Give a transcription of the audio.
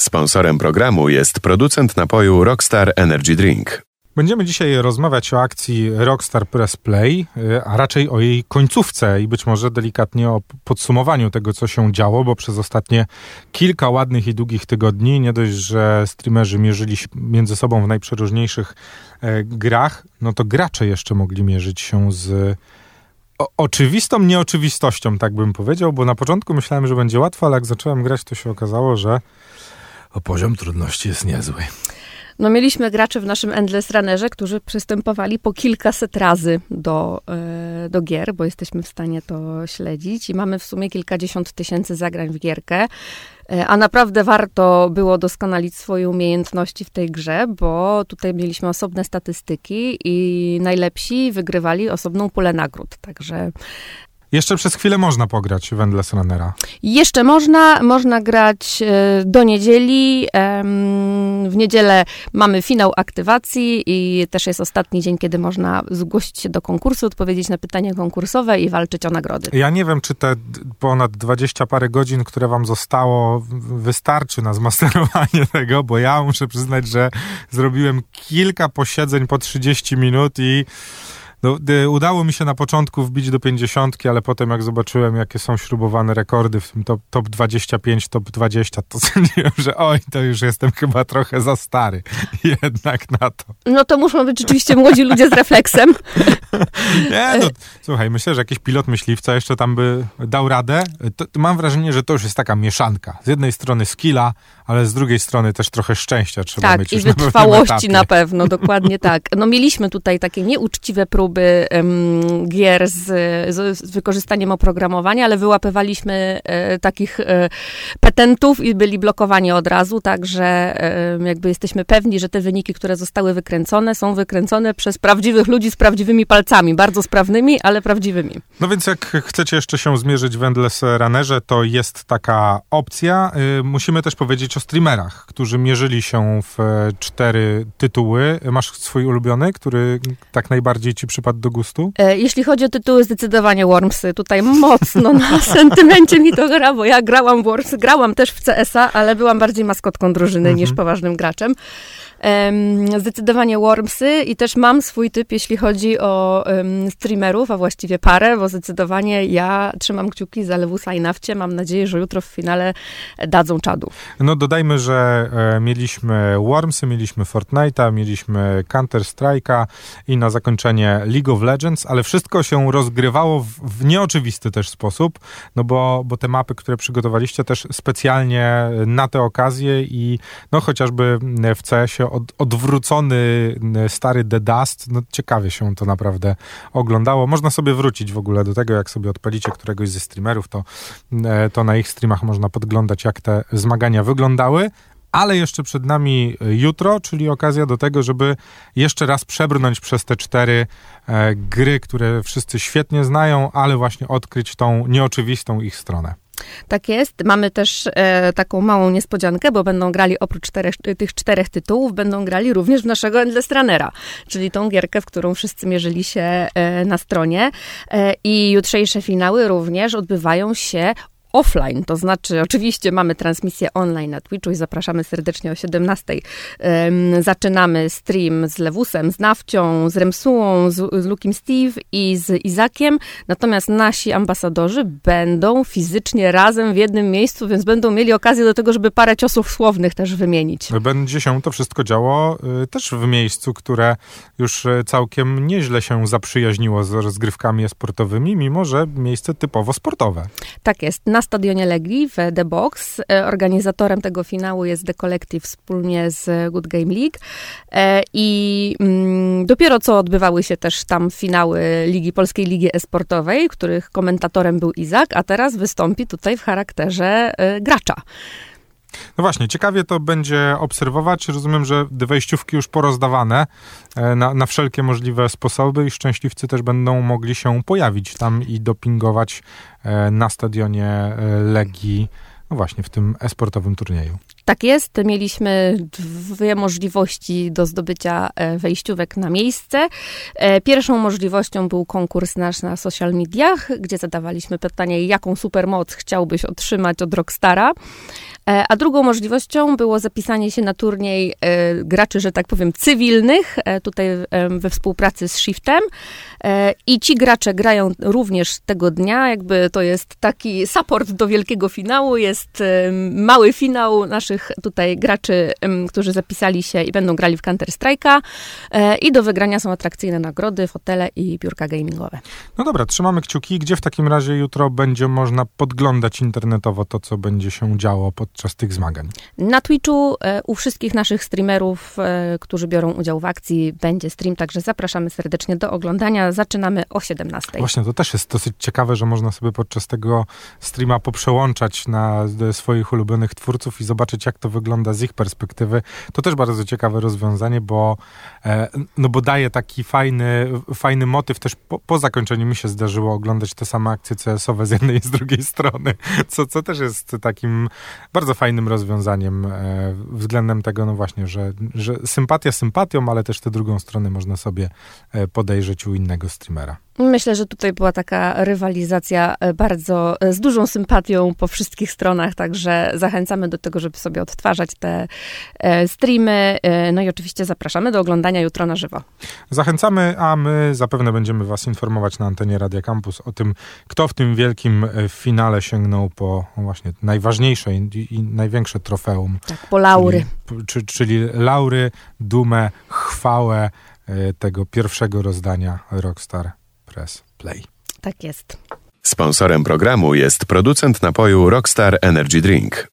Sponsorem programu jest producent napoju Rockstar Energy Drink. Będziemy dzisiaj rozmawiać o akcji Rockstar Press Play, y, a raczej o jej końcówce i być może delikatnie o podsumowaniu tego, co się działo, bo przez ostatnie kilka ładnych i długich tygodni nie dość, że streamerzy mierzyli się między sobą w najprzeróżniejszych e, grach, no to gracze jeszcze mogli mierzyć się z o, oczywistą nieoczywistością, tak bym powiedział, bo na początku myślałem, że będzie łatwo, ale jak zacząłem grać, to się okazało, że poziom trudności jest niezły. No mieliśmy graczy w naszym Endless Runnerze, którzy przystępowali po kilkaset razy do, e, do gier, bo jesteśmy w stanie to śledzić i mamy w sumie kilkadziesiąt tysięcy zagrań w gierkę. E, a naprawdę warto było doskonalić swoje umiejętności w tej grze, bo tutaj mieliśmy osobne statystyki i najlepsi wygrywali osobną pulę nagród. Także jeszcze przez chwilę można pograć w Endless Runnera. Jeszcze można, można grać e, do niedzieli. W niedzielę mamy finał aktywacji i też jest ostatni dzień, kiedy można zgłosić się do konkursu, odpowiedzieć na pytania konkursowe i walczyć o nagrody. Ja nie wiem, czy te ponad 20 parę godzin, które wam zostało, wystarczy na zmasterowanie tego, bo ja muszę przyznać, że zrobiłem kilka posiedzeń po 30 minut i no, udało mi się na początku wbić do 50, ale potem jak zobaczyłem, jakie są śrubowane rekordy w tym top, top 25, top 20, to sądziłem, że oj, to już jestem chyba trochę za stary jednak na to. No to muszą być rzeczywiście młodzi ludzie z refleksem. Nie, no, słuchaj, myślę, że jakiś pilot myśliwca jeszcze tam by dał radę. To, to mam wrażenie, że to już jest taka mieszanka. Z jednej strony skilla, ale z drugiej strony też trochę szczęścia trzeba tak, mieć. Tak, i wytrwałości na, na pewno, dokładnie tak. No mieliśmy tutaj takie nieuczciwe próby um, gier z, z, z, wykorzystaniem oprogramowania, ale wyłapywaliśmy e, takich e, petentów i byli blokowani od razu, także e, jakby jesteśmy pewni, że te wyniki, które zostały wykręcone, są wykręcone przez prawdziwych ludzi z prawdziwymi palcami, bardzo sprawnymi, ale prawdziwymi. No więc jak chcecie jeszcze się zmierzyć w Endless Runnerze, to jest taka opcja. Y, musimy też powiedzieć o streamerach, którzy mierzyli się w e, cztery tytuły. Masz swój ulubiony, który tak najbardziej ci przypadł do gustu? E, jeśli chodzi o tytuły, zdecydowanie Wormsy. Tutaj mocno na sentymencie mi to gra, bo ja grałam w Wormsy, grałam też w CS-a, ale byłam bardziej maskotką drużyny mhm. niż poważnym graczem. Zdecydowanie Wormsy i też mam swój typ, jeśli chodzi o um, streamerów, a właściwie parę, bo zdecydowanie ja trzymam kciuki za Lewusa i Nawcie. Mam nadzieję, że jutro w finale dadzą czadu. No dodajmy, że e, mieliśmy Wormsy, mieliśmy Fortnite'a, mieliśmy Counter-Strike'a i na zakończenie League of Legends, ale wszystko się rozgrywało w, w nieoczywisty też sposób, no bo, bo te mapy, które przygotowaliście też specjalnie na tę okazję i no chociażby w CS-ie od, odwrócony stary The Dust. No, ciekawie się to naprawdę oglądało. Można sobie wrócić w ogóle do tego, jak sobie odpalicie któregoś ze streamerów, to, e, to na ich streamach można podglądać, jak te zmagania wyglądały. Ale jeszcze przed nami jutro, czyli okazja do tego, żeby jeszcze raz przebrnąć przez te cztery e, gry, które wszyscy świetnie znają, ale właśnie odkryć tą nieoczywistą ich stronę. Tak jest. Mamy też e, taką małą niespodziankę, bo będą grali oprócz czterech, tych czterech tytułów, będą grali również w naszego Endless Runnera, czyli tą gierkę, w którą wszyscy mierzyli się e, na stronie. E, I jutrzejsze finały również odbywają się offline, to znaczy oczywiście mamy transmisję online na Twitchu i zapraszamy serdecznie o 17. Um, zaczynamy stream z Lewusem, z Nawcią, z Remsułą, z, z Lukim Steve i z Izakiem, natomiast nasi ambasadorzy będą fizycznie razem w jednym miejscu, więc będą mieli okazję do tego, żeby parę ciosów słownych też wymienić. Będzie się to wszystko działo y, też w miejscu, które już y, całkiem nieźle się zaprzyjaźniło z rozgrywkami sportowymi, mimo że miejsce typowo sportowe. Tak jest. Na na stadionie Legii w The Box. E, organizatorem tego finału jest The Collective wspólnie z Good Game League. E, I mm, dopiero co odbywały się też tam finały Ligi Polskiej Ligi Esportowej, których komentatorem był Izak, a teraz wystąpi tutaj w charakterze e, gracza. No właśnie, ciekawie to będzie obserwować. Rozumiem, że wejściówki już porozdawane na, na wszelkie możliwe sposoby i szczęśliwcy też będą mogli się pojawić tam i dopingować na stadionie Legii, no właśnie w tym esportowym turnieju. Tak jest. Mieliśmy dwie możliwości do zdobycia e, wejściówek na miejsce. E, pierwszą możliwością był konkurs nasz na social mediach, gdzie zadawaliśmy pytanie, jaką supermoc chciałbyś otrzymać od Rockstara. E, a drugą możliwością było zapisanie się na turniej graczy, że tak powiem, cywilnych, tutaj we współpracy z Shiftem. I ci gracze grają również tego dnia, jakby to jest taki support do wielkiego finału, jest mały finał naszych tutaj graczy, którzy zapisali się i będą grali w Counter Strike'a e, i do wygrania są atrakcyjne nagrody, fotele i biurka gamingowe. No dobra, trzymamy kciuki. Gdzie w takim razie jutro będzie można podglądać internetowo to, co będzie się działo podczas tych zmagań? Na Twitchu e, u wszystkich naszych streamerów, e, którzy biorą udział w akcji, będzie stream, także zapraszamy serdecznie do oglądania. Zaczynamy o 17. Właśnie, to też jest dosyć ciekawe, że można sobie podczas tego streama poprzełączać na swoich ulubionych twórców i zobaczyć, jak to wygląda z ich perspektywy. To też bardzo ciekawe rozwiązanie, bo, e, no bo daje taki fajny, fajny motyw. Też po, po zakończeniu mi się zdarzyło oglądać te same akcje CS-owe z jednej i z drugiej strony, co, co też jest takim bardzo fajnym rozwiązaniem e, względem tego, no właśnie, że, że sympatia sympatią, ale też tę drugą stronę można sobie e, podejrzeć u innego streamera. Myślę, że tutaj była taka rywalizacja bardzo z dużą sympatią po wszystkich stronach, także zachęcamy do tego, żeby sobie odtwarzać te e, streamy. No i oczywiście zapraszamy do oglądania jutro na żywo. Zachęcamy, a my zapewne będziemy Was informować na antenie Radia Campus o tym, kto w tym wielkim finale sięgnął po właśnie najważniejsze i, i największe trofeum. Tak, po laury. Czyli, czyli laury, dumę, chwałę tego pierwszego rozdania Rockstar Press Play. Tak jest. Sponsorem programu jest producent napoju Rockstar Energy Drink.